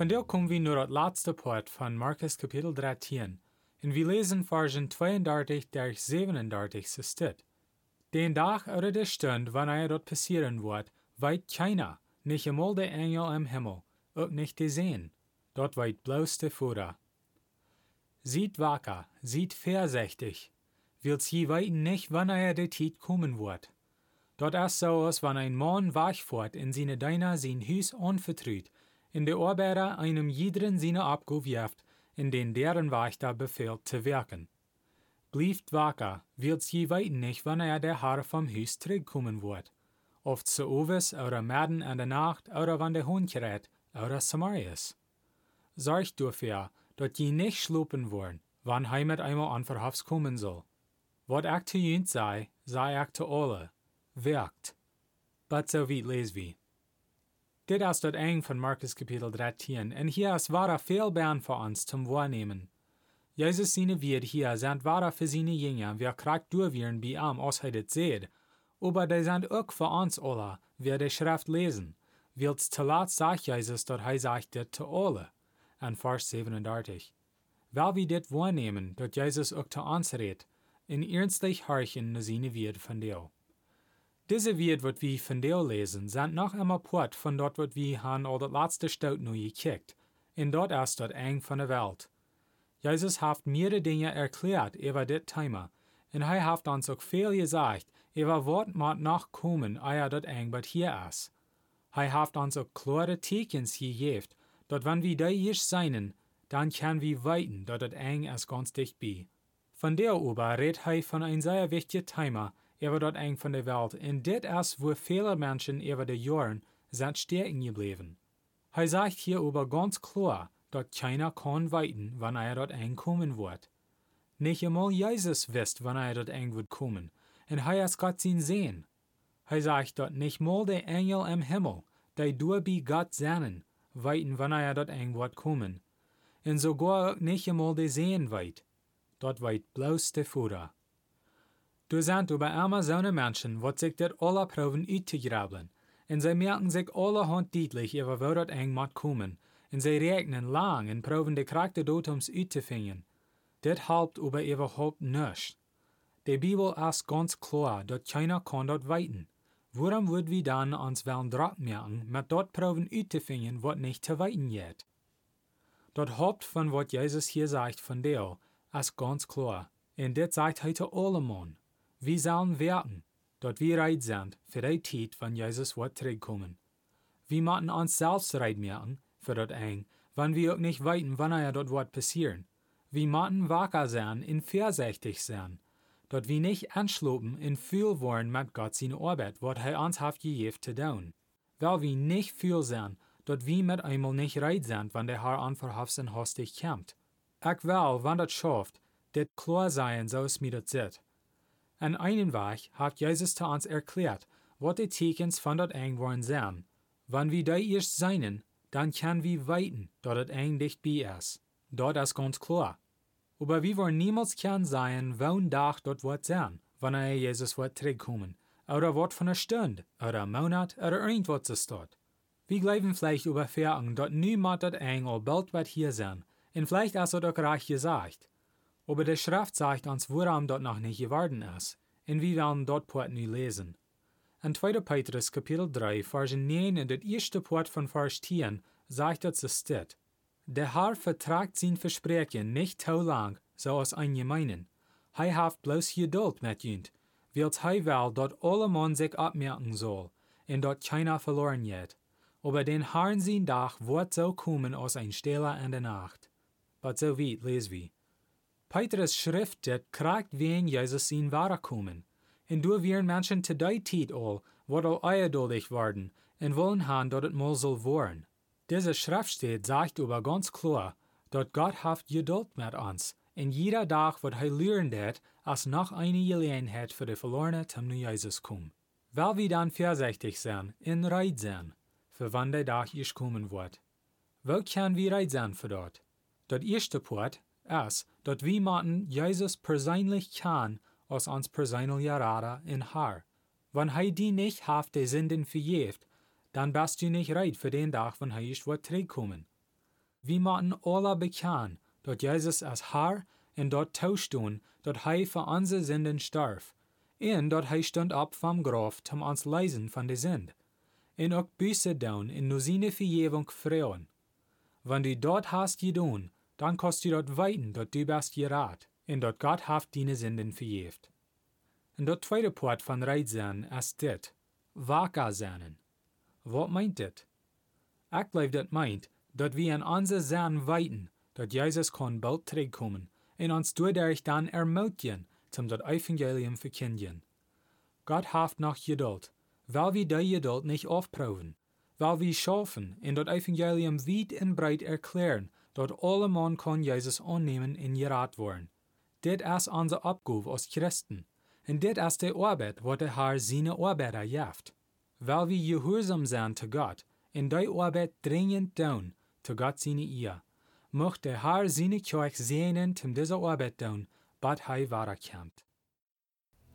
Von der kommen wir nur das letzte Part von Markus Kapitel 13, und wir lesen Versen 32 durch 37 so steht. Den Tag oder der Stunde, wann er dort passieren wird, weit keiner, nicht einmal der Engel im Himmel, auch nicht die Sehen. Dort weit der Führer. Sieht wacker, sieht vorsichtig, will's je weiten nicht, wann er der Tiet kommen wird. Dort ist so, als wenn ein Mann wachfort in seine Deiner sein Hüs unvertrüht, in der Arbeiter einem jedren seine abgewirft, in den deren Wächter befehlt zu wirken. Blieft wacker, will's je weiten nicht, wann er der Herr vom Hüs zurückkommen wird. Oft zu Oves oder Merden an der Nacht oder wann der Hund gerät oder Samarias. Sorgt dafür, dat je nicht schlupen wollen, wann heimat einmal an verhafts kommen soll. Wat te junt sei, sei te alle. Werkt. But so weit les wie. Dit is dat eng van Markus Kapitel 13, en hier is wahre veel bern ons zum wahrnehmen. Jesus seine wird hier sind wahre für seine Jünger, wer kragt durchwirren bei am, als er das seht. Aber die sind auch für uns alle, wer die Schrift lesen. Wills zu laat sagt Jesus, dort er sagt dit zu alle. An Vers 37. Weil wir dit wahrnehmen, dort Jesus auch zu uns redet, in ernstlich horchen na seine Wird von dir. Diese Wird, wat wir von dir lesen, sind noch einmal Port von dort, wat wir han all das letzte Staut nu gekickt. In dort ist dort eng von der Welt. Jesus hat mehrere Dinge erklärt über dit Thema, und er hat uns auch viel gesagt, über wat mat noch kommen, eia dort eng bat hier ist. Er hat uns auch klare Tekens gegeben, dort wenn wir da erst seinen, dann kann wir weiten, dort dort eng ist ganz dicht bei. Von der Ober redet er von ein sehr wichtiges Thema, über dort eng von der Welt, und dit ist, wo viele Menschen über die Jahren sind stecken geblieben. Er sagt hier über ganz klar, dort keiner kann weiten, wann er dort eng kommen wird. Nicht einmal Jesus wisst, wann er dort eng wird kommen, und er ist Gott sein sehen. Er sagt dort nicht mal der Engel im Himmel, die du bei Gott sehnen, weiten, wann er dort eng wird kommen. Und sogar nicht einmal der sehen weit, dort weit bloß der Führer. Du sind so eine Menschen, wat sich dort alle proben uitzugraben, und sie merken sich alle hand deutlich, wo dort eng mat kommen, und sie rechnen lang und proben die Charakter Datums uitzufinden. Dit helpt über überhaupt nicht. Die Bibel ist ganz klar, dort keiner kann dort weiten. Warum würd wir dann uns wollen drauf merken, mit dort proben uitzufinden, wat nicht zu weiten geht? Dort Haupt von wat Jesus hier sagt von dir, ist ganz klar. Und dit sagt heute alle Wir sollen werten, dort wir reit sind, für die Zeit, wenn Jesus wird zurückkommen. Wir müssen uns selbst reit merken, für dort eng, wenn wir auch nicht weiten, wann er dort wird passieren. Wir müssen wacker sein und vorsichtig sein, dort wir nicht anschlupen in viel wollen mit Gott seine Arbeit, wat er uns hat gegeben zu tun. Weil wir nicht viel sein, dort wir mit einmal nicht reit sind, wenn der Herr anverhafts und hostig kommt. Ich will, wenn das schafft, det klar sein, so es mir das sieht. An einen Weg hat Jesus zu uns erklärt, was die Tekens von dort eng wollen sein. Wenn wir da erst seinen, dann kann wir weiten, dort das eng dicht bei ist. Dort ist ganz klar. Aber wir wollen niemals kann sein, wann Tag dort wird sein, wenn er Jesus wird zurückkommen. Oder wird von einer Stunde, oder Monat, oder irgendwas ist dort. Wir glauben vielleicht über Ferien, dort niemand dort eng oder bald wird hier sein. Und vielleicht ist er doch recht gesagt. Aber der Schrift sagt uns, woran dort noch nicht geworden ist. Und wir dort Port nu lesen. In 2. Petrus Kapitel 3, Vers 9 und der erste Port von Vers 10 sagt es so steht. Der Herr vertragt sein Versprechen nicht zu lang, so als ein meinen. Er hat bloß Geduld mit jünt, weil er will, dort alle Mann sich abmerken soll, und dort keiner verloren wird. Aber den Herrn sein Dach wird so kommen aus ein Stelle in der Nacht. Aber so weit lesen wir. Petrus Schrift dit kragt wen Jesus in wahre kommen. Und du wir Menschen zu der Zeit all, wird all eierduldig werden, und wollen han, dort es mal soll worden. Diese Schrift steht, sagt aber ganz klar, dort Gott haft Geduld mit uns, en jeder dag wat hij leren dat, als nog eine Gelegenheit für de verlorene zum Jesus kom. Weil wir dann vorsichtig sein, in Reit sein, für wann der Tag ist kommen wird. Wo kann wir Reit sein für dort? Dat erste Port ist, dat wir maten Jesus persönlich kann, aus uns persönlich gerade in Haar. Wenn hij die nicht haft de Sünden verjeft, dann bist du nicht reit für den Tag, wenn hij ist wird zurückkommen. Wir maten alle bekannt, dat Jesus als Haar en dort tauschtun, dat hij voor onze Sünden starf, en dat hij stond op vom Graf zum ons leisen van de Sünd, en ook büße down in nur seine Verjewung freuen. Wenn du dort hast gedun, dann kost du dort weiten, dat du bist gerat, en dat Gott haft deine Sünden verjeft. En dat tweede Port van Reitsen ist dit, wakker zijn. Wat meint dit? Ik blijf dat meint, dat we aan onze zijn weiten, dat Jesus kon bald terugkomen, en ons doordat dan ermoedigen, zum dat Evangelium verkündigen. Gott haft noch Geduld, weil wir die Geduld nicht aufproben, weil wir schaffen en dat Evangelium weit en breit erklären, dat alle man kon Jesus annehmen en gerat worden. Dit is onze opgave als Christen, en dit is de arbeid wat de Heer zijn arbeider jaft. Weil wir gehorsam zijn te God, en die arbeid dringend doen, te God zijn eer. Mocht der Herr seine Kirche segnen, zum dieser Arbeit tun, bad hij weiterkommt.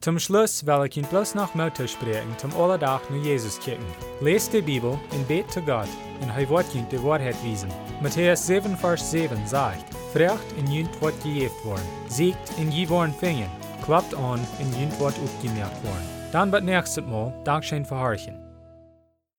Zum Schluss will ich ihn bloß noch Mutter sprechen, zum Allerdach nur Jesus kicken. Lest die Bibel und bet zu Gott, und hij wird ihn die Wahrheit wiesen. Matthäus 7, Vers 7 sagt, Frecht in jünt wird gejeft worden, siegt in je worden fingen, klappt an in jünt wird aufgemerkt worden. Dann bet nächstes Mal, Dankeschön für Horchen.